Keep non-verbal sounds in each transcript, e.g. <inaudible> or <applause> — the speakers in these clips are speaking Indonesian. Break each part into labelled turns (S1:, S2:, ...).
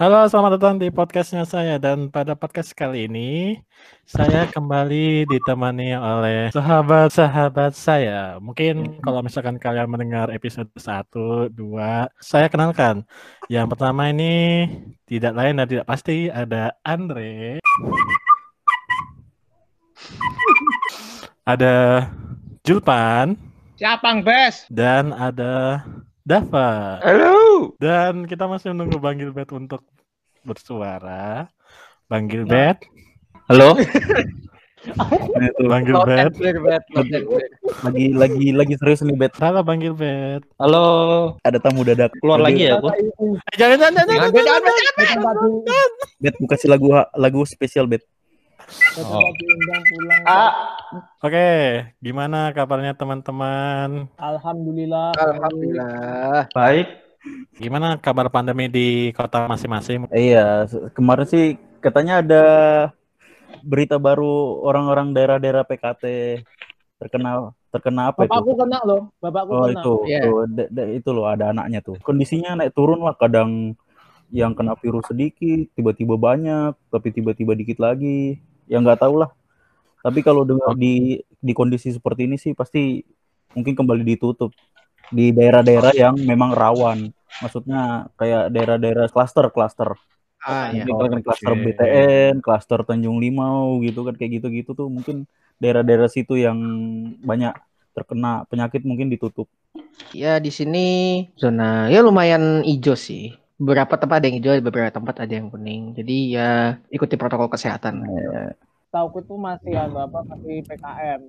S1: Halo, selamat datang di podcastnya saya dan pada podcast kali ini saya kembali ditemani oleh sahabat-sahabat saya. Mungkin kalau misalkan kalian mendengar episode 1, 2, saya kenalkan. Yang pertama ini tidak lain dan tidak pasti ada Andre. ada Julpan
S2: Siapang Bes.
S1: dan ada Dava.
S3: Halo.
S1: Dan kita masih menunggu Bang Gilbert untuk bersuara. Bang Gilbert,
S3: Halo.
S1: Bang Gilbert.
S3: Lagi lagi lagi serius nih Bet.
S1: Halo Bang Gilbert.
S3: Halo. Ada tamu dadak. Keluar lagi ya aku.
S1: Eh, jangan, jangan, jangan,
S2: Jangan.
S3: Bet aku kasih lagu lagu spesial Bet.
S2: Oh.
S4: Ah,
S1: Oke, gimana kabarnya teman-teman?
S4: alhamdulillah.
S2: Alhamdulillah.
S3: Baik.
S1: Gimana kabar pandemi di kota masing-masing?
S3: Iya, kemarin sih katanya ada berita baru orang-orang daerah-daerah PKT terkena terkena apa
S4: Bapakku
S3: itu?
S4: kena loh, bapakku
S3: Oh
S4: kena.
S3: itu,
S2: Iya.
S3: tuh, de- de- itu loh ada anaknya tuh. Kondisinya naik turun lah, kadang yang kena virus sedikit, tiba-tiba banyak, tapi tiba-tiba dikit lagi. Ya nggak tahu lah. Tapi kalau dengar di di kondisi seperti ini sih pasti mungkin kembali ditutup di daerah-daerah yang memang rawan. Maksudnya kayak daerah-daerah klaster-klaster.
S2: Ah, ya.
S3: Mungkin kan klaster
S1: Oke.
S3: BTN, klaster Tanjung Limau gitu kan kayak gitu-gitu tuh mungkin daerah-daerah situ yang banyak terkena penyakit mungkin ditutup.
S2: Ya di sini zona ya lumayan hijau sih. Beberapa tempat ada yang hijau, beberapa tempat ada yang kuning. Jadi ya ikuti protokol kesehatan.
S3: Eh,
S4: Tauku itu masih ada apa masih PKM.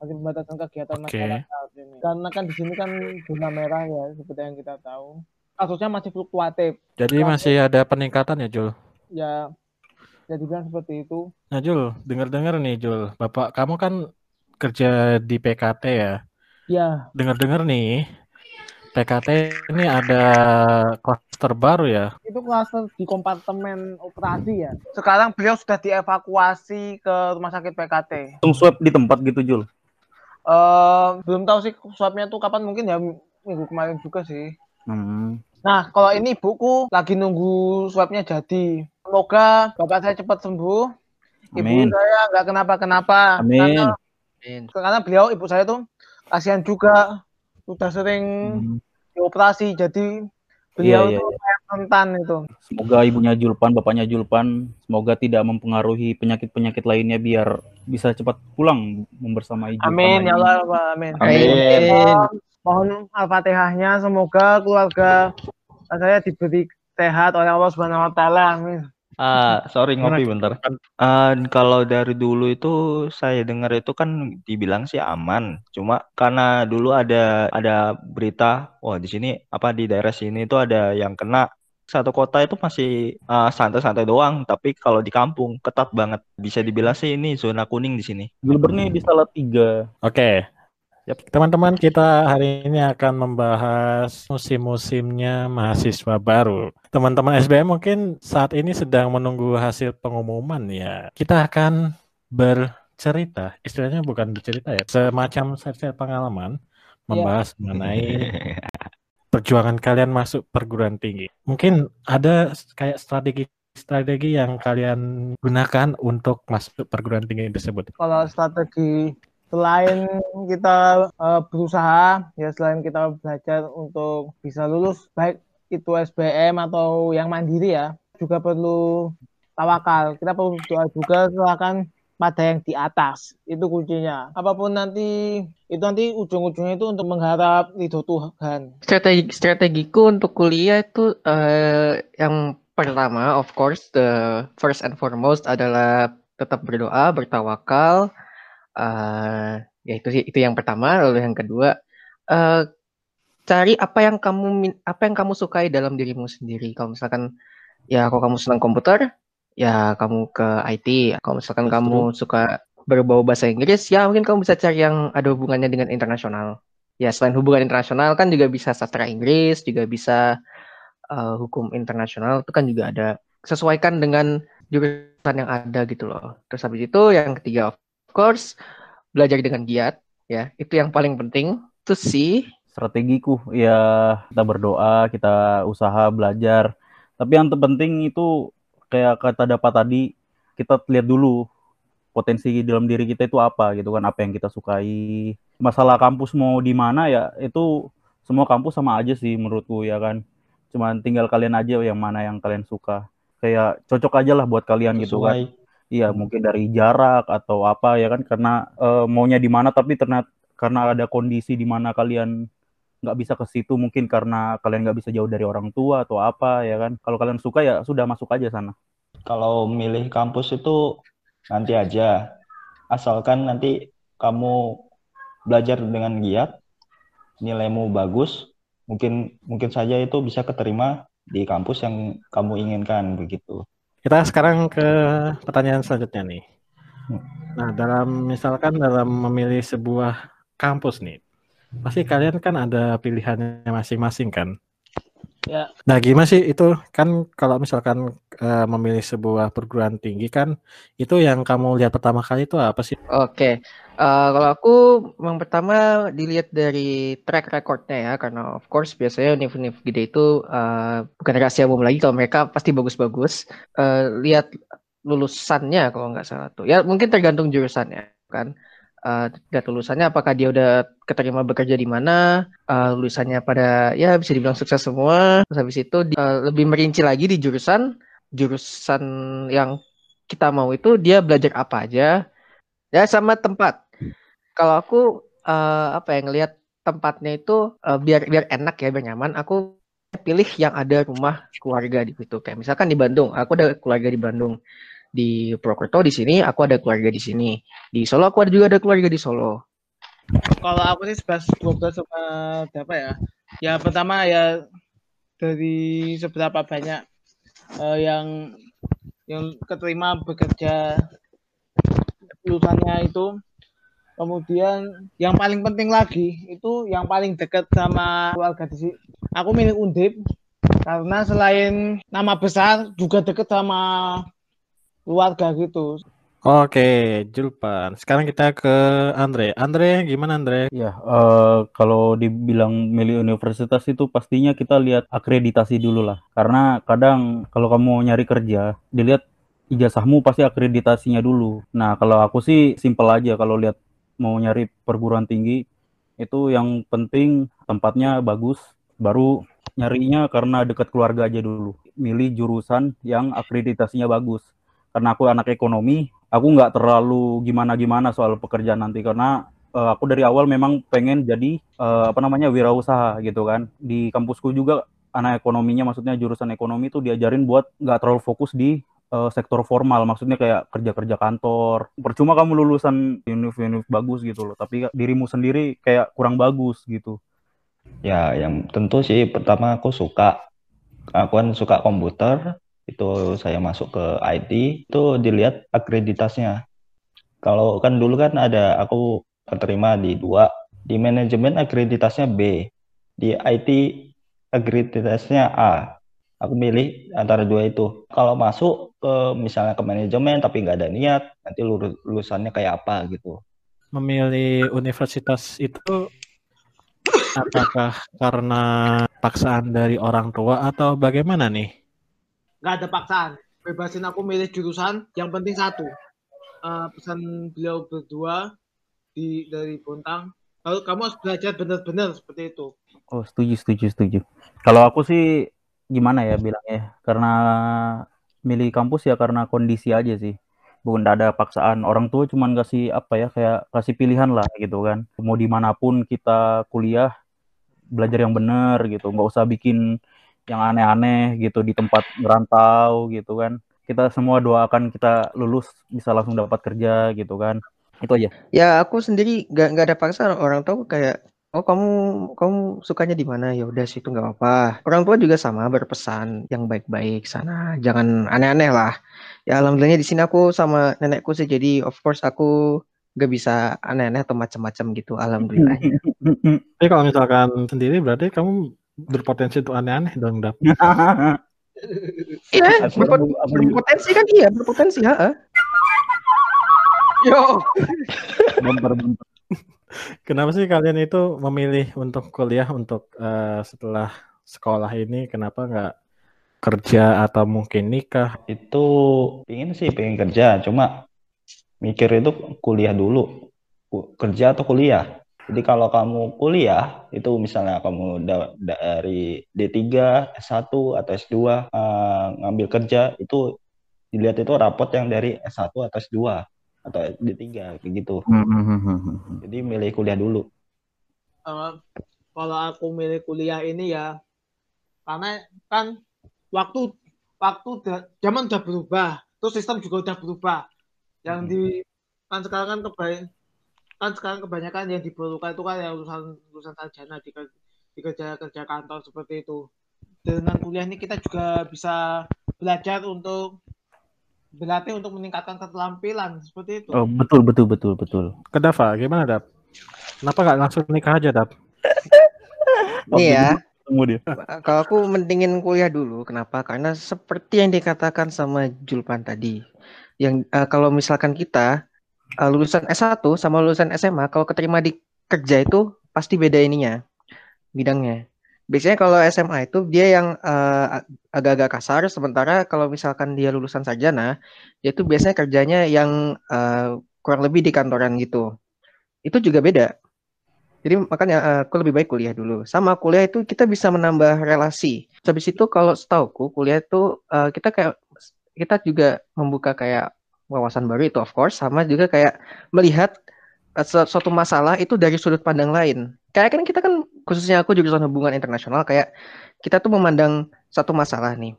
S4: Masih pembatasan kegiatan
S1: Oke.
S4: masyarakat ini. Karena kan di sini kan zona merah ya, seperti yang kita tahu. Kasusnya masih fluktuatif.
S1: Jadi masih ada peningkatan ya, Jul?
S4: Ya, jadi kan seperti itu.
S1: Nah, Jul, dengar-dengar nih, Jul. Bapak kamu kan kerja di PKT ya?
S4: Ya,
S1: Dengar-dengar nih, PKT ini ada klaster baru ya?
S4: itu klaster di kompartemen operasi ya. Sekarang beliau sudah dievakuasi ke rumah sakit PKT.
S3: langsung swab di tempat gitu Jul.
S4: Eh, belum tahu sih swabnya tuh kapan mungkin ya minggu kemarin juga sih.
S3: Hmm.
S4: Nah, kalau ini ibuku lagi nunggu swabnya jadi. Semoga bapak saya cepat sembuh. Ibu
S3: Amin.
S4: saya nggak kenapa-kenapa.
S3: Amin.
S4: Karena,
S2: Amin.
S4: karena beliau, ibu saya tuh kasihan juga. Sudah sering
S3: Hmm.
S4: dioperasi, jadi
S3: Iya,
S4: beliau
S3: iya,
S4: tuh kayak rentan itu.
S3: Semoga ibunya Julpan, bapaknya Julpan, semoga tidak mempengaruhi penyakit-penyakit lainnya biar bisa cepat pulang membersamai Julpan
S4: Amin
S3: lagi.
S4: ya Allah, amin.
S2: Amin.
S4: Mohon, mohon al-fatihahnya semoga keluarga saya diberi sehat oleh Allah Subhanahu Wa Taala. Amin.
S5: Ah, <laughs> sorry ngopi bentar. Ah, kalau dari dulu itu saya dengar itu kan dibilang sih aman. Cuma karena dulu ada ada berita, wah di sini apa di daerah sini itu ada yang kena satu kota itu masih ah, santai-santai doang, tapi kalau di kampung ketat banget. Bisa dibilang sih ini zona kuning di sini.
S3: Gilbert nih di salah tiga.
S1: Oke. Yap, teman-teman kita hari ini akan membahas musim-musimnya mahasiswa baru. Teman-teman SBM mungkin saat ini sedang menunggu hasil pengumuman ya. Kita akan bercerita, istilahnya bukan bercerita ya, semacam share pengalaman membahas mengenai <laughs> perjuangan kalian masuk perguruan tinggi. Mungkin ada kayak strategi-strategi yang kalian gunakan untuk masuk perguruan tinggi tersebut.
S4: Kalau strategi selain kita eh, berusaha, ya selain kita belajar untuk bisa lulus, baik itu SBM atau yang mandiri ya, juga perlu tawakal. Kita perlu doa juga silakan pada yang di atas. Itu kuncinya. Apa pun nanti itu nanti ujung-ujungnya itu untuk mengharap ridho Tuhan.
S2: Strategi strategiku untuk kuliah itu eh, yang pertama, of course, the first and foremost adalah tetap berdoa, bertawakal. Eh ya itu sih itu yang pertama. Lalu yang kedua, eh cari apa yang kamu apa yang kamu sukai dalam dirimu sendiri. Kalau misalkan ya kalau kamu senang komputer, ya kamu ke IT. Kalau misalkan kamu suka berbau bahasa Inggris, ya mungkin kamu bisa cari yang ada hubungannya dengan internasional. Ya, selain hubungan internasional kan juga bisa sastra Inggris, juga bisa eh, hukum internasional itu kan juga ada sesuaikan dengan jurusan yang ada gitu loh. Terus habis itu yang ketiga course belajar dengan giat ya. Itu yang paling penting. Itu sih.
S3: Strategiku ya kita berdoa, kita usaha belajar. Tapi yang terpenting itu kayak kata dapat tadi kita lihat dulu potensi dalam diri kita itu apa gitu kan. Apa yang kita sukai. Masalah kampus mau di mana ya itu semua kampus sama aja sih menurutku ya kan. Cuman tinggal kalian aja yang mana yang kalian suka. Kayak cocok aja lah buat kalian Sesuai. gitu kan iya mungkin dari jarak atau apa ya kan karena uh, maunya di mana tapi ternyata karena ada kondisi di mana kalian nggak bisa ke situ mungkin karena kalian nggak bisa jauh dari orang tua atau apa ya kan kalau kalian suka ya sudah masuk aja sana
S5: kalau milih kampus itu nanti aja. Asalkan nanti kamu belajar dengan giat, nilaimu bagus, mungkin mungkin saja itu bisa keterima di kampus yang kamu inginkan begitu.
S1: Kita sekarang ke pertanyaan selanjutnya nih. Nah, dalam misalkan dalam memilih sebuah kampus nih, pasti kalian kan ada pilihannya masing-masing kan? Ya. Nah, gimana sih itu kan kalau misalkan uh, memilih sebuah perguruan tinggi kan itu yang kamu lihat pertama kali itu apa sih?
S2: Oke, uh, kalau aku yang pertama dilihat dari track recordnya ya karena of course biasanya univ-univ gede itu uh, bukan rahasia umum lagi kalau mereka pasti bagus-bagus. Uh, lihat lulusannya kalau nggak salah tuh. Ya mungkin tergantung jurusannya kan uh, lihat lulusannya apakah dia udah keterima bekerja di mana? Uh, lulusannya pada ya bisa dibilang sukses semua. Terus habis itu uh, lebih merinci lagi di jurusan. Jurusan yang kita mau itu dia belajar apa aja. Ya sama tempat. Kalau aku uh, apa ya ngelihat tempatnya itu uh, biar biar enak ya biar nyaman aku pilih yang ada rumah keluarga di situ. Kayak misalkan di Bandung aku ada keluarga di Bandung di Purwokerto di sini aku ada keluarga di sini. Di Solo aku ada juga ada keluarga di Solo.
S4: Kalau aku sih sebelas dua sama ya? Ya pertama ya dari seberapa banyak uh, yang yang keterima bekerja lulusannya itu. Kemudian yang paling penting lagi itu yang paling dekat sama keluarga di sini aku milih Undip. Karena selain nama besar juga dekat sama keluarga gitu.
S1: Oke, Julpan. Sekarang kita ke Andre. Andre, gimana Andre?
S3: Ya, uh, kalau dibilang milih universitas itu pastinya kita lihat akreditasi dulu lah. Karena kadang kalau kamu nyari kerja, dilihat ijazahmu pasti akreditasinya dulu. Nah, kalau aku sih simpel aja kalau lihat mau nyari perguruan tinggi itu yang penting tempatnya bagus, baru nyarinya karena dekat keluarga aja dulu. Milih jurusan yang akreditasinya bagus karena aku anak ekonomi, aku nggak terlalu gimana-gimana soal pekerjaan nanti. Karena uh, aku dari awal memang pengen jadi uh, apa namanya wirausaha gitu kan. Di kampusku juga anak ekonominya maksudnya jurusan ekonomi itu diajarin buat nggak terlalu fokus di uh, sektor formal. Maksudnya kayak kerja-kerja kantor. Percuma kamu lulusan univ-univ bagus gitu loh. Tapi dirimu sendiri kayak kurang bagus gitu.
S5: Ya yang tentu sih pertama aku suka aku kan suka komputer itu saya masuk ke IT itu dilihat akreditasnya. Kalau kan dulu kan ada aku terima di dua di manajemen akreditasnya B di IT akreditasnya A. Aku milih antara dua itu. Kalau masuk ke misalnya ke manajemen tapi nggak ada niat nanti lulusannya kayak apa gitu.
S1: Memilih universitas itu apakah karena paksaan dari orang tua atau bagaimana nih
S4: nggak ada paksaan. Bebasin aku milih jurusan yang penting satu. Uh, pesan beliau berdua di dari Bontang lalu kamu harus belajar benar-benar seperti itu.
S3: Oh setuju setuju setuju. Kalau aku sih gimana ya bilangnya? Karena milih kampus ya karena kondisi aja sih. Bukan ada paksaan. Orang tua cuman kasih apa ya kayak kasih pilihan lah gitu kan. Mau di mana pun kita kuliah belajar yang benar gitu. Nggak usah bikin yang aneh-aneh gitu di tempat ngerantau gitu kan. Kita semua doakan kita lulus bisa langsung dapat kerja gitu kan. Itu aja.
S2: Ya aku sendiri gak, gak ada paksa orang tua kayak oh kamu kamu sukanya di mana ya udah situ nggak apa-apa. Orang tua juga sama berpesan yang baik-baik sana jangan aneh-aneh lah. Ya alhamdulillahnya di sini aku sama nenekku sih jadi of course aku gak bisa aneh-aneh atau macam-macam gitu alhamdulillah. <laughs>
S1: Tapi kalau misalkan sendiri berarti kamu berpotensi untuk aneh-aneh dong dap <laughs>
S2: iya berpotensi kan iya berpotensi ya
S1: yo <laughs> bumper bumper kenapa sih kalian itu memilih untuk kuliah untuk uh, setelah sekolah ini kenapa nggak kerja atau mungkin nikah?
S5: Itu ingin sih pengen kerja, cuma mikir itu kuliah dulu. Kerja atau kuliah. Jadi kalau kamu kuliah, itu misalnya kamu da dari D3, S1, atau S2, uh, ngambil kerja, itu dilihat itu rapot yang dari S1 atau S2, atau D3, kayak gitu. Hmm, hmm, hmm, Jadi milih kuliah dulu.
S4: Uh, kalau aku milih kuliah ini ya, karena kan waktu waktu zaman udah berubah, terus sistem juga udah berubah. Yang di kan sekarang kan kebanyakan kan sekarang kebanyakan yang diperlukan itu kan ya urusan urusan sarjana di, di kerja kerja kantor seperti itu dengan kuliah ini kita juga bisa belajar untuk berlatih untuk meningkatkan keterampilan seperti itu.
S3: Oh betul betul betul betul.
S1: Ke Dava, gimana Dap? Kenapa nggak langsung nikah aja Dap? <laughs>
S2: Iya. Kalau aku mendingin kuliah dulu, kenapa? Karena seperti yang dikatakan sama Julpan tadi, yang uh, kalau misalkan kita uh, lulusan S1 sama lulusan SMA kalau keterima di kerja itu pasti beda ininya bidangnya. Biasanya kalau SMA itu dia yang uh, agak-agak kasar, sementara kalau misalkan dia lulusan sarjana, dia itu biasanya kerjanya yang uh, kurang lebih di kantoran gitu. Itu juga beda. Jadi makanya aku lebih baik kuliah dulu. Sama kuliah itu kita bisa menambah relasi. Habis itu kalau setauku kuliah itu uh, kita kayak kita juga membuka kayak wawasan baru itu of course sama juga kayak melihat uh, suatu masalah itu dari sudut pandang lain. Kayak kan kita kan khususnya aku jurusan hubungan internasional kayak kita tuh memandang satu masalah nih.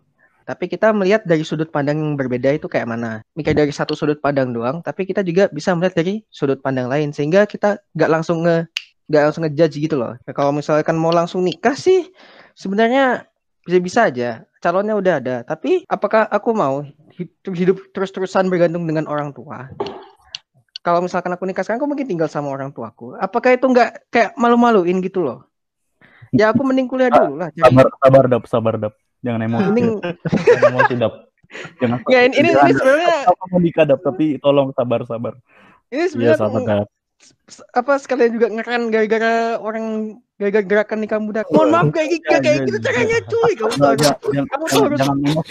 S2: Tapi kita melihat dari sudut pandang yang berbeda itu kayak mana. Mikir dari satu sudut pandang doang, tapi kita juga bisa melihat dari sudut pandang lain sehingga kita nggak langsung nge nggak langsung ngejudge gitu loh. Nah, kalau misalkan mau langsung nikah sih sebenarnya bisa-bisa aja. Calonnya udah ada, tapi apakah aku mau hidup terus-terusan bergantung dengan orang tua. Kalau misalkan aku nikah sekarang, aku mungkin tinggal sama orang tuaku. Apakah itu nggak kayak malu-maluin gitu loh? Ya aku mending kuliah dulu lah.
S3: Jadi... Sabar, sabar dap, sabar dap. Jangan emosi. Mending... Jangan emosi dap.
S2: Jangan. <laughs> Ya ini ini, ini sebenarnya.
S3: Aku mau nikah dap, tapi tolong sabar sabar.
S2: Ini sebenarnya. Ya, sabar dap apa sekalian juga ngeren gara-gara orang gara-gara gerakan nikah muda. Mohon maaf kayak gitu kayak gitu caranya cuy. Kamu tahu kamu tuh harus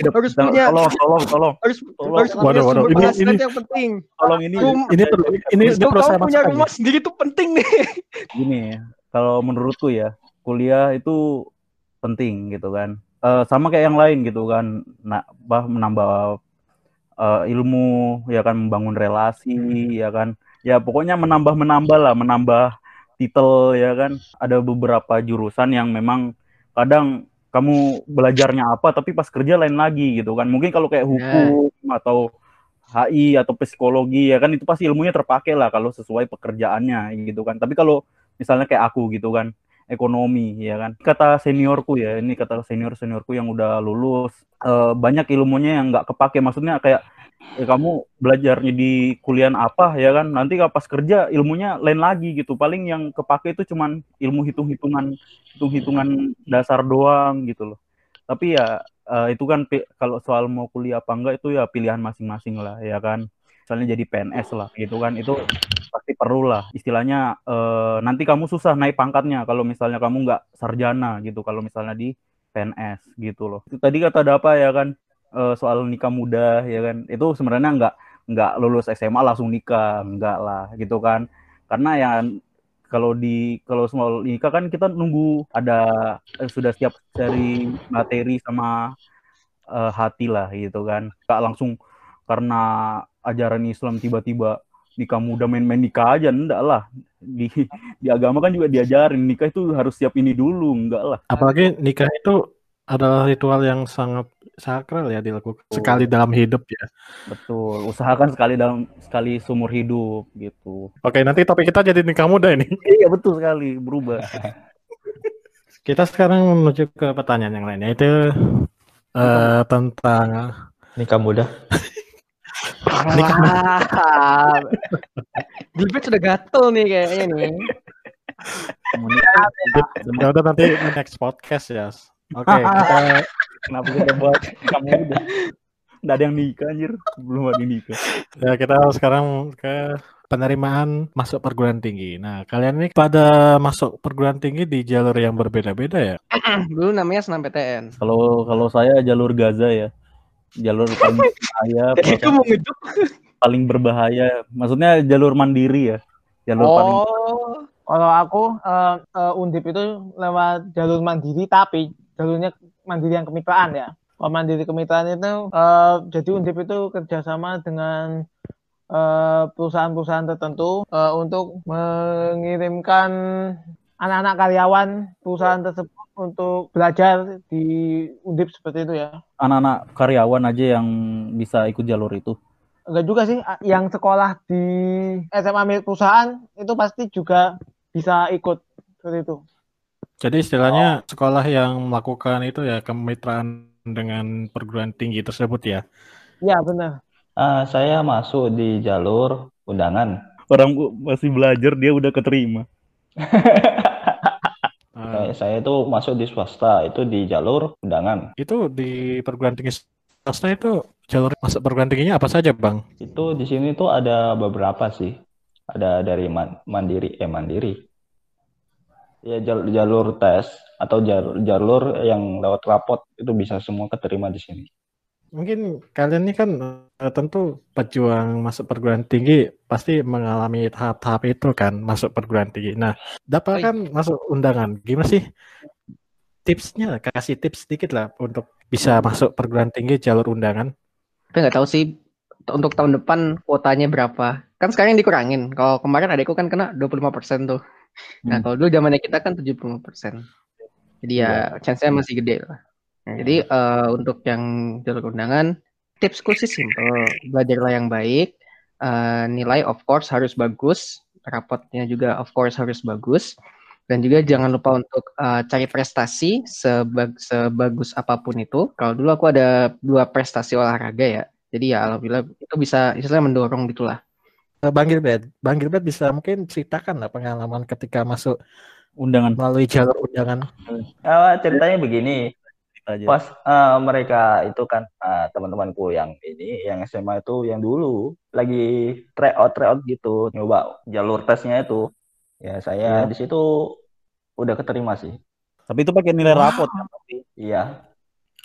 S2: harus punya
S3: tolong tolong tolong
S2: harus harus waduh waduh ini ini yang penting.
S3: Tolong ini
S2: ini ini ini proses punya rumah sendiri tuh penting nih. <laughs>
S3: Gini kalau menurutku ya kuliah itu penting gitu kan. Uh, sama kayak yang lain gitu kan, nah, bah menambah uh, ilmu ya kan membangun relasi ya kan ya pokoknya menambah menambah lah menambah titel ya kan? Ada beberapa jurusan yang memang kadang kamu belajarnya apa tapi pas kerja lain lagi gitu kan? Mungkin kalau kayak ya. hukum yeah. atau HI atau psikologi ya kan? Itu pasti ilmunya terpakai lah kalau sesuai pekerjaannya gitu kan? Tapi kalau misalnya kayak aku gitu kan? Ekonomi ya kan? Kata seniorku ya ini kata senior seniorku yang udah lulus uh, banyak ilmunya yang nggak kepake. Maksudnya kayak ya kamu belajarnya di kuliah apa ya kan? Nanti pas kerja ilmunya lain lagi gitu. Paling yang kepake itu cuman ilmu hitung-hitungan hitung-hitungan dasar doang gitu loh. Tapi ya uh, itu kan kalau soal mau kuliah apa enggak itu ya pilihan masing-masing lah ya kan? Misalnya jadi PNS lah gitu kan? Itu pasti perlu lah istilahnya uh, nanti kamu susah naik pangkatnya kalau misalnya kamu nggak sarjana gitu kalau misalnya di PNS gitu loh. Tadi kata ada apa ya kan uh, soal nikah muda ya kan. Itu sebenarnya nggak nggak lulus SMA langsung nikah nggak lah gitu kan. Karena ya kalau di kalau semua nikah kan kita nunggu ada eh, sudah siap dari materi sama uh, hati lah gitu kan. Nggak langsung karena ajaran Islam tiba-tiba nikah muda main-main nikah aja enggak lah. Di di agama kan juga diajarin nikah itu harus siap ini dulu enggak lah.
S1: Apalagi nikah itu adalah ritual yang sangat sakral ya dilakukan betul. sekali dalam hidup ya.
S3: Betul. Usahakan sekali dalam sekali seumur hidup gitu.
S1: Oke, nanti topik kita jadi nikah muda ini. <laughs>
S3: iya, betul sekali, berubah. <laughs>
S1: kita sekarang menuju ke pertanyaan yang lainnya itu uh, tentang
S5: nikah muda. <laughs>
S2: nikah muda. Dilbet sudah gatel nih kayaknya nih.
S1: Ya udah nanti next podcast ya. Oke, okay, kita
S3: kenapa kita buat kamu udah nggak ada yang nikah anjir, belum ada yang nikah.
S1: Ya kita sekarang ke penerimaan masuk perguruan tinggi. Nah, kalian ini pada masuk perguruan tinggi di jalur yang berbeda-beda ya? <clears throat>
S2: Dulu namanya senam PTN.
S3: Kalau kalau saya jalur Gaza ya. Jalur paling berbahaya, <laughs>
S2: Itu mau ngejuk.
S3: paling berbahaya. Maksudnya jalur mandiri ya. Jalur paling
S2: Oh.
S4: Kalau aku eh, eh, undip itu lewat jalur mandiri tapi jalurnya mandiri yang kemitraan ya. Kalau mandiri kemitraan itu eh, jadi undip itu kerjasama dengan eh, perusahaan-perusahaan tertentu eh, untuk mengirimkan anak-anak karyawan perusahaan tersebut untuk belajar di undip seperti itu ya.
S3: anak-anak karyawan aja yang bisa ikut jalur itu.
S4: Enggak juga sih, yang sekolah di SMA milik perusahaan itu pasti juga bisa ikut seperti itu.
S1: Jadi istilahnya sekolah yang melakukan itu ya kemitraan dengan perguruan tinggi tersebut ya.
S4: Iya benar.
S5: Ah, saya masuk di jalur undangan.
S3: Orang bu- masih belajar dia udah keterima.
S1: Eh, <laughs>
S5: Saya, saya itu masuk di swasta, itu di jalur undangan.
S1: itu di perguruan tinggi swasta itu jalur masuk perguruan tingginya apa saja, Bang?
S5: Itu di sini tuh ada beberapa sih. Ada dari man- mandiri, eh mandiri. Ya jalur, jalur tes atau jalur, jalur yang lewat rapot itu bisa semua keterima di sini.
S1: Mungkin kalian ini kan eh, tentu pejuang masuk perguruan tinggi pasti mengalami tahap-tahap itu kan masuk perguruan tinggi. Nah, dapat kan masuk undangan. Gimana sih tipsnya? Kasih tips sedikit lah untuk bisa masuk perguruan tinggi jalur undangan.
S2: Tapi nggak tahu sih untuk tahun depan kuotanya berapa. Kan sekarang dikurangin. Kalau kemarin adekku kan kena 25% tuh. Nah,
S3: Hmm.
S2: kalau dulu zamannya kita kan 75%. Jadi ya chance-nya masih gede lah. Nah, jadi eh, untuk yang jalur undangan, tipsku sih simple. Belajarlah yang baik. Eh, nilai of course harus bagus. Rapotnya juga of course harus bagus. Dan juga jangan lupa untuk eh, cari prestasi sebag- sebagus apa pun itu. Kalau dulu aku ada dua prestasi olahraga ya. Jadi ya alhamdulillah itu bisa istilahnya mendorong gitulah.
S1: Bang Gilbert, Bang Gilbert bisa mungkin ceritakan lah pengalaman ketika masuk
S3: Undangan
S1: melalui jalur undangan.
S5: Ah, ceritanya begini,
S3: aja.
S5: pas eh, mereka itu kan eh, teman-temanku yang ini, yang SMA itu yang dulu lagi tryout tryout gitu, nyoba jalur tesnya itu, ya saya
S3: Iya.
S5: di situ udah keterima sih.
S3: Tapi itu pakai nilai rapot kan.
S5: Iya,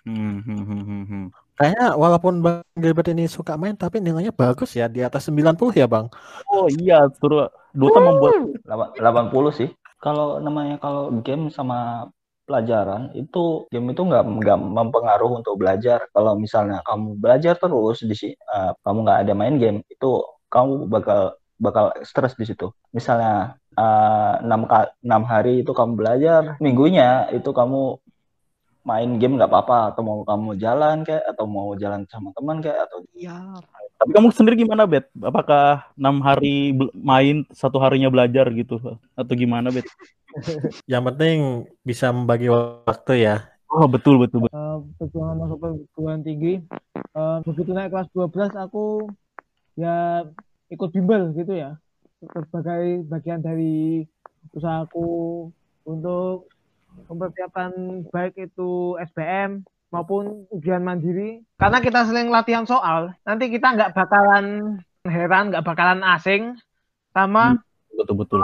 S3: Hmm, hmm, hmm, hmm, hmm.
S1: Kayaknya walaupun Bang Gilbert ini suka main tapi nilainya bagus ya di atas 90 ya, Bang.
S3: Oh iya, suruh Dota membuat
S5: Lama- 80 sih. Kalau namanya kalau game sama pelajaran itu game itu nggak nggak mempengaruhi untuk belajar. Kalau misalnya kamu belajar terus di eh, kamu nggak ada main game itu kamu bakal bakal stres di situ. Misalnya eh, enam ka- enam hari itu kamu belajar, minggunya itu kamu main game nggak apa-apa atau mau kamu jalan kayak atau mau jalan sama teman kayak atau
S3: Tapi kamu sendiri gimana, Bet? Apakah enam hari main, satu harinya belajar gitu? Atau gimana, Bet? <laughs>
S1: Yang penting bisa membagi waktu ya.
S3: Oh, betul, betul, betul.
S4: Eh, perjuangan masuk perguruan tinggi. Eh, begitu naik kelas 12 aku ya ikut bimbel gitu ya. Sebagai bagian dari usahaku untuk mempersiapkan baik itu SBM maupun ujian mandiri. Karena kita sering latihan soal, nanti kita nggak bakalan heran, nggak bakalan asing sama
S3: Betul, betul.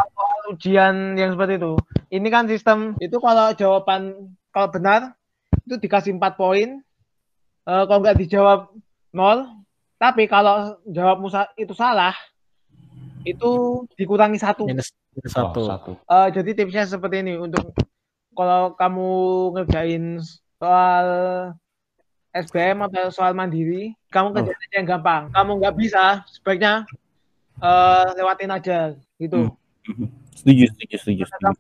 S4: ujian yang seperti itu. Ini kan sistem itu kalau jawaban kalau benar itu dikasih 4 poin. Eh, kalau nggak dijawab nol. Tapi kalau jawab musa itu salah itu dikurangi satu.
S1: Minus, minus
S5: Oh,
S1: satu.
S5: satu.
S4: Eh, jadi tipsnya seperti ini untuk kalau kamu ngerjain soal SBM atau soal mandiri, kamu kerjain aja yang gampang. Kamu nggak bisa, sebaiknya eh, lewatin aja gitu.
S3: Setuju, setuju, setuju. setuju.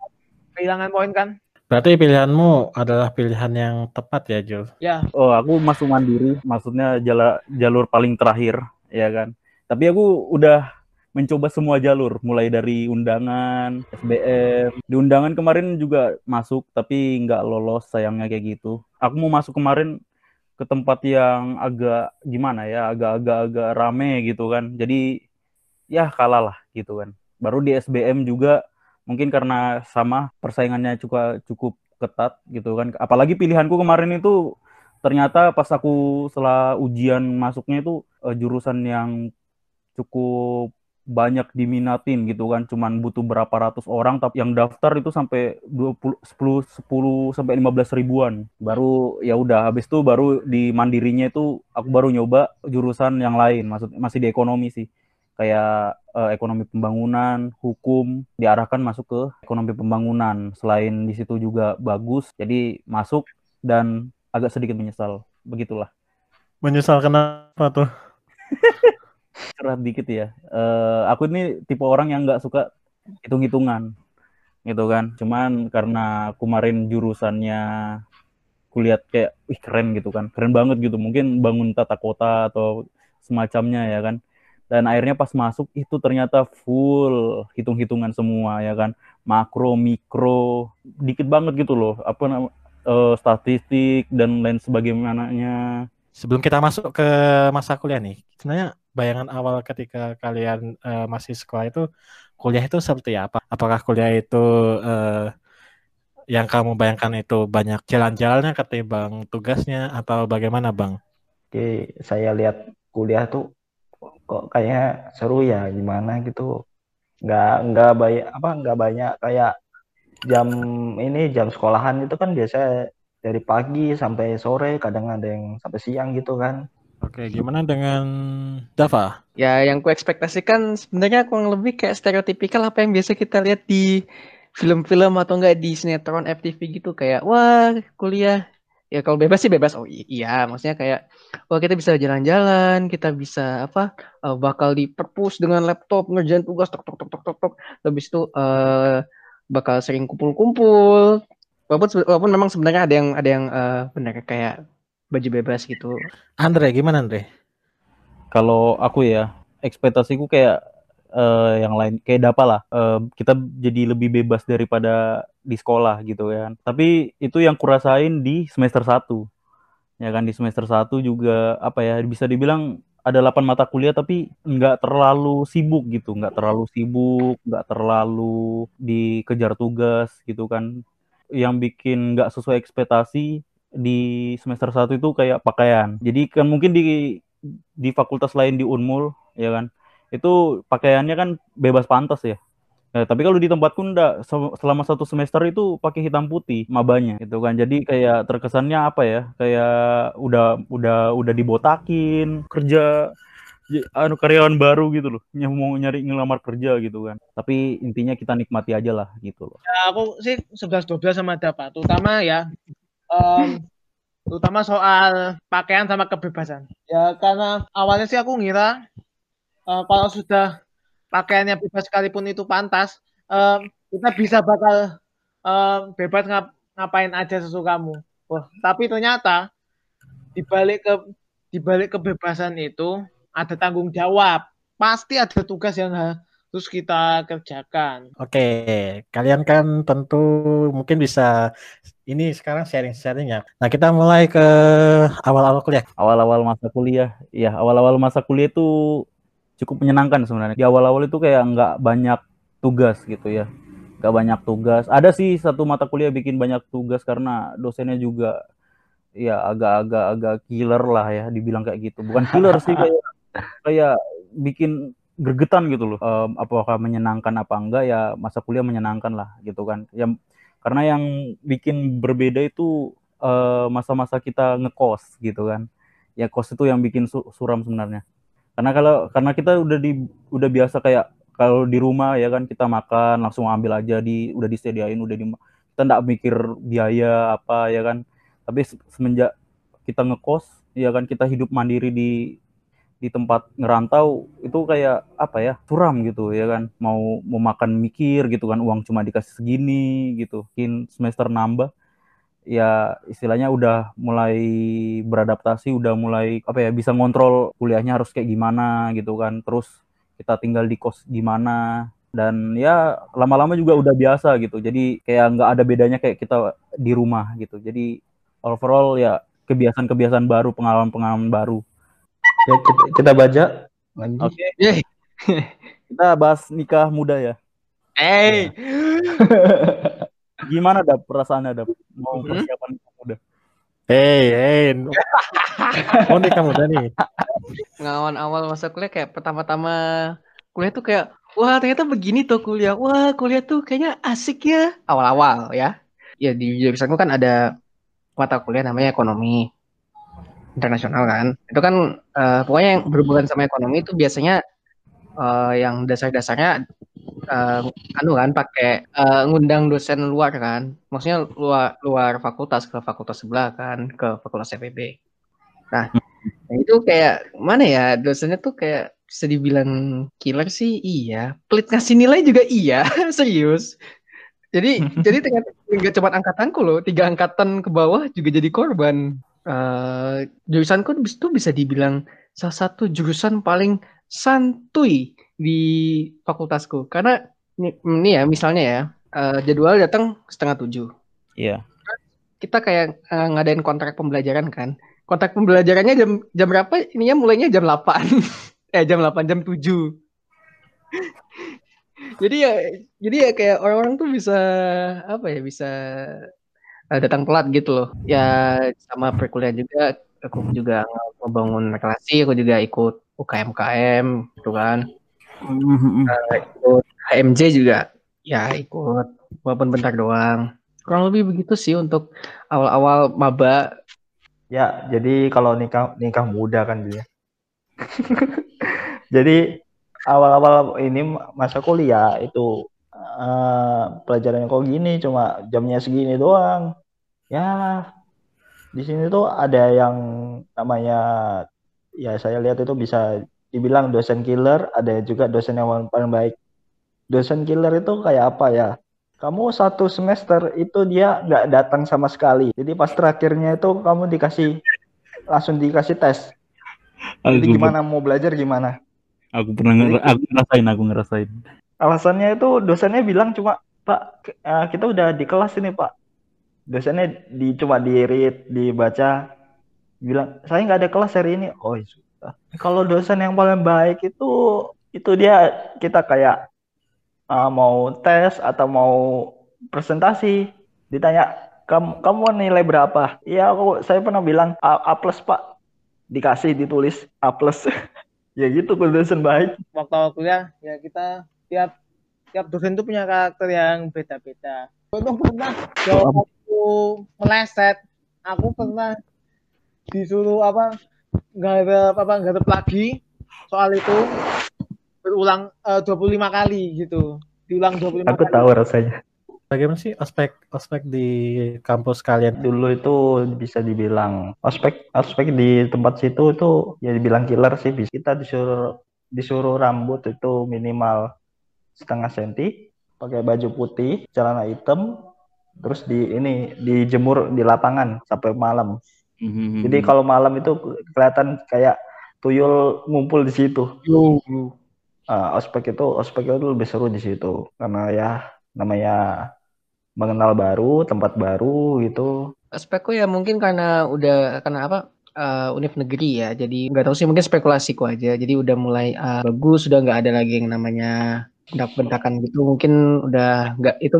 S4: Kehilangan poin kan?
S1: Berarti pilihanmu adalah pilihan yang tepat ya, Jul.
S4: Ya,
S3: Oh, aku masuk mandiri, maksudnya jala, jalur paling terakhir, ya kan. Tapi aku udah mencoba semua jalur, mulai dari undangan, SBM. Di undangan kemarin juga masuk, tapi nggak lolos sayangnya kayak gitu. Aku mau masuk kemarin ke tempat yang agak gimana ya, agak-agak-agak rame gitu kan. Jadi ya kalah lah gitu kan. Baru di SBM juga mungkin karena sama persaingannya cukup cukup ketat gitu kan. Apalagi pilihanku kemarin itu ternyata pas aku setelah ujian masuknya itu eh, jurusan yang cukup banyak diminatin gitu kan cuman butuh berapa ratus orang tapi yang daftar itu sampai 20 10 10 sampai 15 ribuan baru ya udah habis itu baru di mandirinya itu aku baru nyoba jurusan yang lain maksud masih di ekonomi sih kayak uh, ekonomi pembangunan, hukum diarahkan masuk ke ekonomi pembangunan. Selain di situ juga bagus, jadi masuk dan agak sedikit menyesal. Begitulah.
S1: Menyesal kenapa tuh? <laughs>
S3: Cerah dikit ya. Uh, aku ini tipe orang yang nggak suka hitung-hitungan, gitu kan. Cuman karena kemarin jurusannya kulihat kayak, wih keren gitu kan, keren banget gitu. Mungkin bangun tata kota atau semacamnya ya kan dan akhirnya pas masuk itu ternyata full hitung-hitungan semua ya kan makro mikro dikit banget gitu loh apa namanya uh, statistik dan lain sebagaimananya
S1: sebelum kita masuk ke masa kuliah nih sebenarnya bayangan awal ketika kalian uh, masih sekolah itu kuliah itu seperti apa? Apakah kuliah itu uh, yang kamu bayangkan itu banyak jalan-jalannya ketimbang tugasnya atau bagaimana bang?
S5: Oke, saya lihat kuliah tuh kok kayaknya seru ya gimana gitu. Nggak nggak banyak apa nggak banyak kayak jam ini jam sekolahan itu kan biasa dari pagi sampai sore kadang ada yang sampai siang gitu kan
S1: Oke, gimana dengan Dava?
S2: Ya, yang ku ekspektasikan sebenarnya kurang lebih kayak stereotipikal apa yang biasa kita lihat di film-film atau enggak di sinetron FTV gitu. Kayak wah kuliah. Ya kalau bebas sih bebas. Oh iya maksudnya kayak wah kita bisa jalan-jalan kita bisa apa uh, bakal di perpus dengan laptop ngerjain tugas tok tok tok tok tok tok. Habis itu uh, bakal sering kumpul-kumpul. Walaupun walaupun memang sebenarnya ada yang ada yang uh, benar kayak baju bebas gitu.
S1: Andre gimana Andre?
S3: Kalau aku ya ekspektasiku kayak uh, yang lain kayak apa lah. Uh, kita jadi lebih bebas daripada di sekolah gitu kan. Tapi itu yang kurasain di semester 1 ya kan di semester 1 juga apa ya bisa dibilang ada 8 mata kuliah tapi nggak terlalu sibuk gitu. Nggak terlalu sibuk nggak terlalu dikejar tugas gitu kan. Yang bikin nggak sesuai ekspektasi di semester 1 itu kayak pakaian jadi kan mungkin di di fakultas lain di Unmul ya kan itu pakaiannya kan bebas pantas ya. Nah, tapi kalau di tempatku enggak selama satu semester itu pakai hitam putih mabanya gitu kan. Jadi kayak terkesannya apa ya? Kayak udah udah udah dibotakin kerja anu karyawan baru gitu loh yang mau nyari ngelamar kerja gitu kan tapi intinya kita nikmati aja lah gitu loh
S4: ya aku sih 11 12 sama dapat terutama ya um, <laughs> terutama soal pakaian sama kebebasan ya karena awalnya sih aku ngira uh, kalau sudah pakaiannya bebas sekalipun itu pantas, uh, kita bisa bakal uh, bebas ngap ngapain aja sesukamu. Wah, tapi ternyata di balik ke di balik kebebasan itu ada tanggung jawab. Pasti ada tugas yang harus kita kerjakan.
S1: Oke, kalian kan tentu mungkin bisa ini sekarang sharing-sharing ya. Nah, kita mulai ke awal-awal kuliah.
S3: Awal-awal masa kuliah. Ya, awal-awal masa kuliah itu cukup menyenangkan sebenarnya. Di awal-awal itu kayak nggak banyak tugas gitu ya. Nggak banyak tugas. Ada sih satu mata kuliah bikin banyak tugas karena dosennya juga ya agak-agak agak killer lah ya dibilang kayak gitu. Bukan killer sih kayak kayak bikin gergetan gitu loh. Um, apakah menyenangkan apa enggak ya masa kuliah menyenangkan lah gitu kan. Yang karena yang bikin berbeda itu masa-masa uh, kita ngekos gitu kan. Ya kos itu yang bikin su suram sebenarnya karena kalau karena kita udah di udah biasa kayak kalau di rumah ya kan kita makan langsung ambil aja di udah disediain udah di kita nggak mikir biaya apa ya kan tapi semenjak kita ngekos ya kan kita hidup mandiri di di tempat ngerantau itu kayak apa ya suram gitu ya kan mau mau makan mikir gitu kan uang cuma dikasih segini gitu mungkin semester nambah ya istilahnya udah mulai beradaptasi, udah mulai apa ya bisa ngontrol kuliahnya harus kayak gimana gitu kan. Terus kita tinggal di kos gimana dan ya lama-lama juga udah biasa gitu. Jadi kayak nggak ada bedanya kayak kita di rumah gitu. Jadi overall ya kebiasaan-kebiasaan baru, pengalaman-pengalaman baru.
S5: Ya kita, kita baca
S3: lagi. Oke. Okay. kita bahas nikah muda ya.
S2: Eh. Hey. <laughs>
S3: Gimana ada perasaan ada mau hmm? persiapan muda?
S1: Hei, hei. Oh nikah muda nih.
S2: Ngawan awal masa kuliah kayak pertama-tama kuliah tuh kayak wah ternyata begini tuh kuliah wah kuliah tuh kayaknya asik ya awal-awal ya ya di jurusanku kan ada mata kuliah namanya ekonomi internasional kan. Itu kan uh, pokoknya yang berhubungan sama ekonomi itu biasanya uh, yang dasar-dasarnya uh, anu kan pakai uh, ngundang dosen luar kan. Maksudnya luar luar fakultas ke fakultas sebelah kan ke fakultas FEB nah itu kayak mana ya dosennya tuh kayak bisa dibilang killer sih iya. Pelit ngasih nilai juga iya <laughs> serius. Jadi <laughs> jadi ternyata nggak cuma angkatanku loh tiga angkatan ke bawah juga jadi korban uh, jurusanku itu bisa dibilang salah satu jurusan paling santuy di fakultasku. Karena ini, ini ya misalnya ya uh, jadwal datang setengah tujuh.
S3: Iya. Yeah.
S2: kita kayak uh, ngadain kontrak pembelajaran kan. Kontrak pembelajarannya jam jam berapa? Ininya mulainya jam 8 <laughs> eh jam 8 jam 7 <laughs> jadi ya jadi ya kayak orang-orang tuh bisa apa ya bisa uh, datang telat gitu loh. Ya sama perkuliahan juga aku juga membangun relasi aku juga ikut UKM KM gitu kan. Uh, ikut HMJ juga. Ya ikut walaupun bentar doang. Kurang lebih begitu sih untuk awal-awal maba.
S5: Ya, jadi kalau nikah nikah muda kan dia. <laughs> jadi awal-awal ini masa kuliah itu uh, pelajarannya kok gini cuma jamnya segini doang. Ya, di sini tuh ada yang namanya ya saya lihat itu bisa dibilang dosen killer, ada juga dosen yang paling baik. Dosen killer itu kayak apa ya? kamu satu semester itu dia nggak datang sama sekali. Jadi pas terakhirnya itu kamu dikasih langsung dikasih tes. Jadi aku gimana mau belajar gimana?
S3: Aku pernah nger aku ngerasain, aku ngerasain.
S5: Alasannya itu dosennya bilang cuma Pak eh, kita udah di kelas ini Pak. Dosennya di cuma di read, dibaca, bilang saya nggak ada kelas hari ini. Oh ya sudah. Kalau dosen yang paling baik itu itu dia kita kayak uh, mau tes atau mau presentasi ditanya kamu kamu nilai berapa? Iya aku saya pernah bilang A, A plus pak dikasih ditulis A plus <laughs> ya gitu dosen baik.
S4: Waktu kuliah ya kita tiap tiap dosen itu punya karakter yang beda-beda. Aku pernah jawab aku meleset, aku pernah disuruh apa nggak ada apa nggak ada lagi soal itu berulang uh, 25 kali gitu. Diulang 25
S5: Aku
S4: kali.
S5: tahu rasanya.
S1: Bagaimana sih ospek ospek di kampus kalian?
S5: Dulu itu bisa dibilang ospek ospek di tempat situ itu ya dibilang killer sih. Kita disuruh disuruh rambut itu minimal setengah senti, pakai baju putih, celana hitam, terus di ini dijemur di lapangan sampai malam. Mm-hmm. Jadi kalau malam itu kelihatan kayak tuyul ngumpul di situ. Uh, ospek itu ospek itu lebih seru di situ karena ya namanya mengenal baru tempat baru gitu.
S2: Ospekku ya mungkin karena udah karena apa uh, univ negeri ya jadi nggak tahu sih mungkin spekulasiku aja jadi udah mulai uh, bagus sudah nggak ada lagi yang namanya bentak-bentakan gitu mungkin udah nggak itu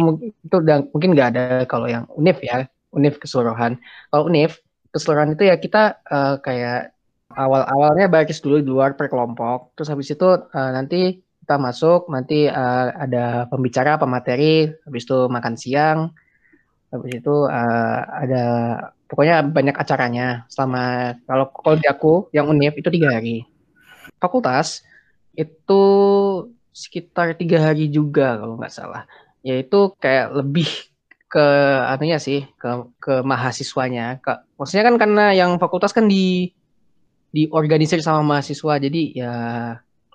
S2: itu udah mungkin nggak ada kalau yang univ ya univ keseluruhan. Kalau univ keseluruhan itu ya kita uh, kayak awal-awalnya baris dulu di luar per kelompok terus habis itu uh, nanti kita masuk nanti uh, ada pembicara pemateri habis itu makan siang habis itu uh, ada pokoknya banyak acaranya. Selama kalau kalau di aku yang univ itu tiga hari. Fakultas itu sekitar tiga hari juga kalau nggak salah. Yaitu kayak lebih ke anunya sih ke ke mahasiswanya. Ke, maksudnya kan karena yang fakultas kan di diorganisir sama mahasiswa jadi ya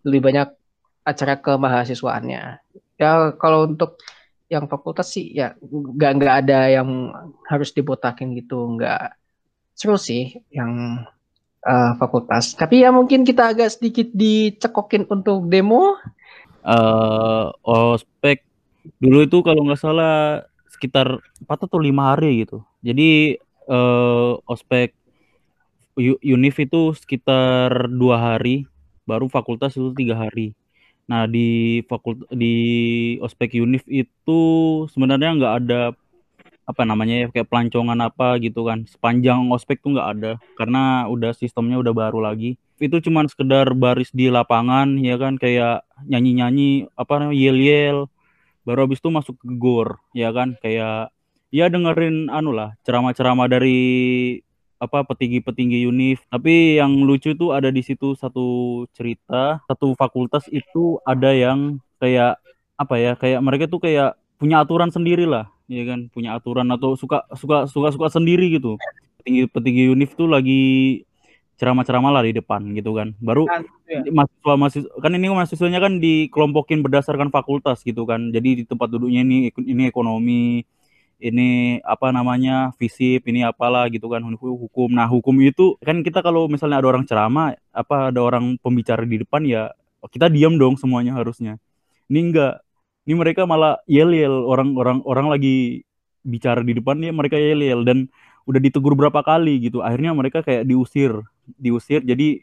S2: lebih banyak acara ke mahasiswaannya ya kalau untuk yang fakultas sih ya nggak nggak ada yang harus dibotakin gitu. Nggak seru sih yang uh, fakultas. Tapi ya mungkin kita agak sedikit dicekokin untuk demo
S3: uh, ospek dulu itu kalau nggak salah sekitar empat atau lima hari gitu jadi uh, ospek Unif itu sekitar dua hari, baru fakultas itu tiga hari. Nah di fakult di ospek Unif itu sebenarnya nggak ada apa namanya ya kayak pelancongan apa gitu kan. Sepanjang ospek tuh nggak ada karena udah sistemnya udah baru lagi. Itu cuman sekedar baris di lapangan ya kan kayak nyanyi-nyanyi apa namanya yel-yel. Baru habis itu masuk ke gor ya kan kayak ya dengerin anu lah ceramah-ceramah dari apa petinggi-petinggi univ. Tapi yang lucu itu ada di situ satu cerita satu fakultas itu ada yang kayak apa ya kayak mereka tuh kayak punya aturan sendiri lah ya kan punya aturan atau suka suka suka suka sendiri gitu. Petinggi petinggi univ tuh lagi ceramah-ceramah lah di depan gitu kan. Baru
S4: ya.
S3: mahasiswa mahasiswa kan ini mahasiswanya kan dikelompokin berdasarkan fakultas gitu kan. Jadi di tempat duduknya ini ini ekonomi ini apa namanya fisip ini apalah gitu kan hukum. Nah hukum itu kan kita kalau misalnya ada orang ceramah apa ada orang pembicara di depan ya kita diam dong semuanya harusnya. Ini enggak. Ini mereka malah yel yel orang-orang orang lagi bicara di depan ya mereka yel yel dan udah ditegur berapa kali gitu. Akhirnya mereka kayak diusir diusir. Jadi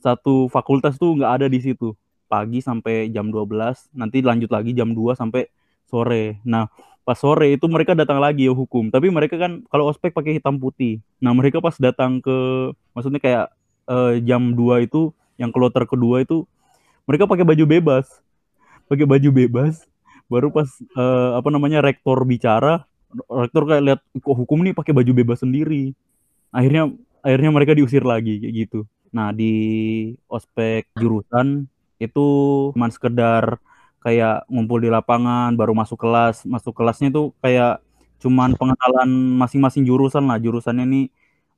S3: satu fakultas tuh nggak ada di situ. Pagi sampai jam 12 nanti lanjut lagi jam 2 sampai sore. Nah pas sore itu mereka datang lagi ya hukum. Tapi mereka kan kalau ospek pakai hitam putih. Nah mereka pas datang ke maksudnya kayak eh, jam 2 itu yang kloter kedua itu mereka pakai baju bebas. Pakai baju bebas. Baru pas eh, apa namanya rektor bicara rektor kayak lihat kok hukum nih pakai baju bebas sendiri? Akhirnya akhirnya mereka diusir lagi kayak gitu. Nah di ospek jurusan itu cuma sekedar kayak ngumpul di lapangan baru masuk kelas. Masuk kelasnya tuh kayak cuman pengenalan masing-masing jurusan lah. Jurusannya nih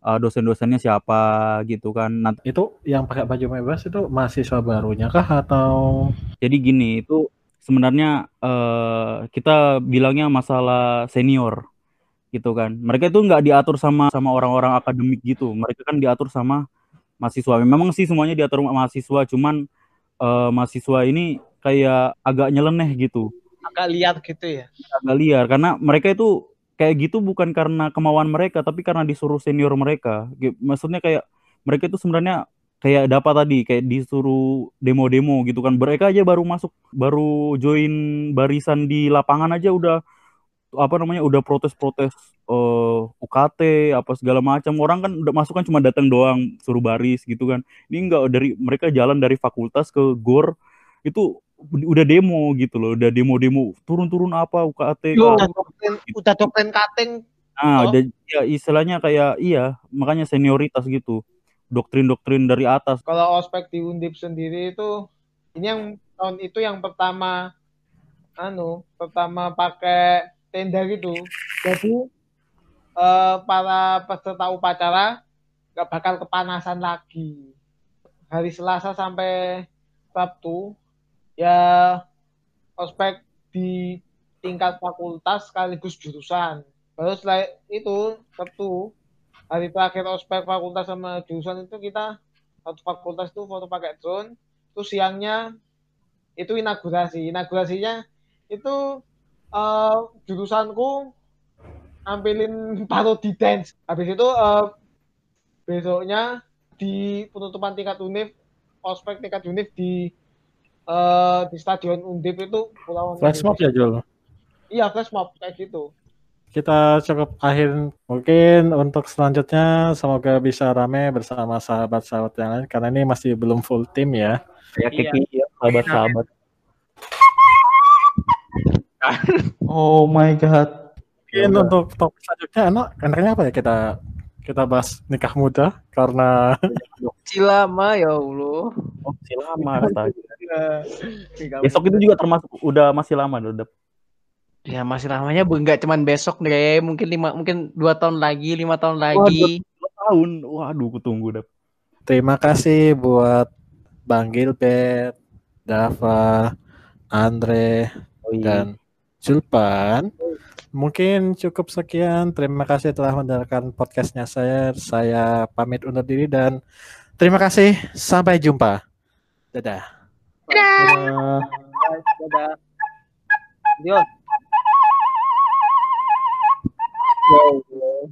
S3: uh, dosen-dosennya siapa gitu kan. Nah,
S1: Itu yang pakai baju bebas itu mahasiswa barunya kah atau?
S3: Jadi gini itu sebenarnya eh, kita bilangnya masalah senior gitu kan. Mereka itu nggak diatur sama sama orang-orang akademik gitu. Mereka kan diatur sama mahasiswa. Memang sih semuanya diatur sama mahasiswa cuman eh, mahasiswa ini kayak agak nyeleneh gitu.
S4: Agak liar gitu ya?
S3: Agak liar karena mereka itu kayak gitu bukan karena kemauan mereka tapi karena disuruh senior mereka. Maksudnya kayak mereka itu sebenarnya kayak dapat tadi kayak disuruh demo-demo gitu kan. Mereka aja baru masuk baru join barisan di lapangan aja udah apa namanya udah protes-protes eh, UKT apa segala macam orang kan udah masuk kan cuma datang doang suruh baris gitu kan ini enggak dari mereka jalan dari fakultas ke gor itu udah demo gitu loh udah demo-demo turun-turun apa UKT
S4: Yo,
S3: apa.
S4: udah doktrin udah doktrin cutting
S3: Nah,
S4: Oh.
S3: udah ya istilahnya kayak iya, makanya senioritas gitu. Doktrin-doktrin dari atas.
S4: kalau ospek di Undip sendiri itu ini yang tahun itu yang pertama anu pertama pakai tenda gitu. Jadi eh, para peserta upacara nggak bakal kepanasan lagi. Hari Selasa sampai Sabtu ya ospek di tingkat fakultas sekaligus jurusan. Baru setelah itu Sabtu hari terakhir ospek fakultas sama jurusan itu kita satu fakultas itu foto pakai drone terus siangnya itu inaugurasi. Inaugurasinya itu eh, jurusanku nampilin parodi dance habis itu eh, besoknya di penutupan tingkat univ ospek tingkat univ di eh, di stadion undip itu pulau
S1: flash mob ya Jul?
S4: iya flash mob kayak gitu
S1: Kita cukup akhir mungkin untuk selanjutnya semoga bisa rame bersama sahabat-sahabat yang lain karena ini masih belum full tim ya.
S3: Ya
S4: Iya.
S3: Kiki, ya, sahabat-sahabat. Oh my god.
S1: Mungkin untuk topik selanjutnya enak enaknya apa ya kita kita bahas nikah muda karena
S2: Cilama ya Allah.
S3: Oh, masih lama katanya.
S4: Tinggal-
S3: Besok itu juga termasuk udah masih lama udah.
S2: Ya masih lamanya bu- nggak cuman besok deh, mungkin lima mungkin dua tahun lagi, lima tahun lagi.
S3: Dua tahun. Waduh, aku tunggu udah.
S1: terima kasih buat Bang Gilbert, Dava, Andre,
S3: Oh, iya.
S1: dan Julpan. Mungkin cukup sekian. Terima kasih telah mendengarkan podcastnya saya. Saya pamit undur diri dan terima kasih. Sampai jumpa. Dadah.
S4: Dadah. Dadah. Dion. Allah.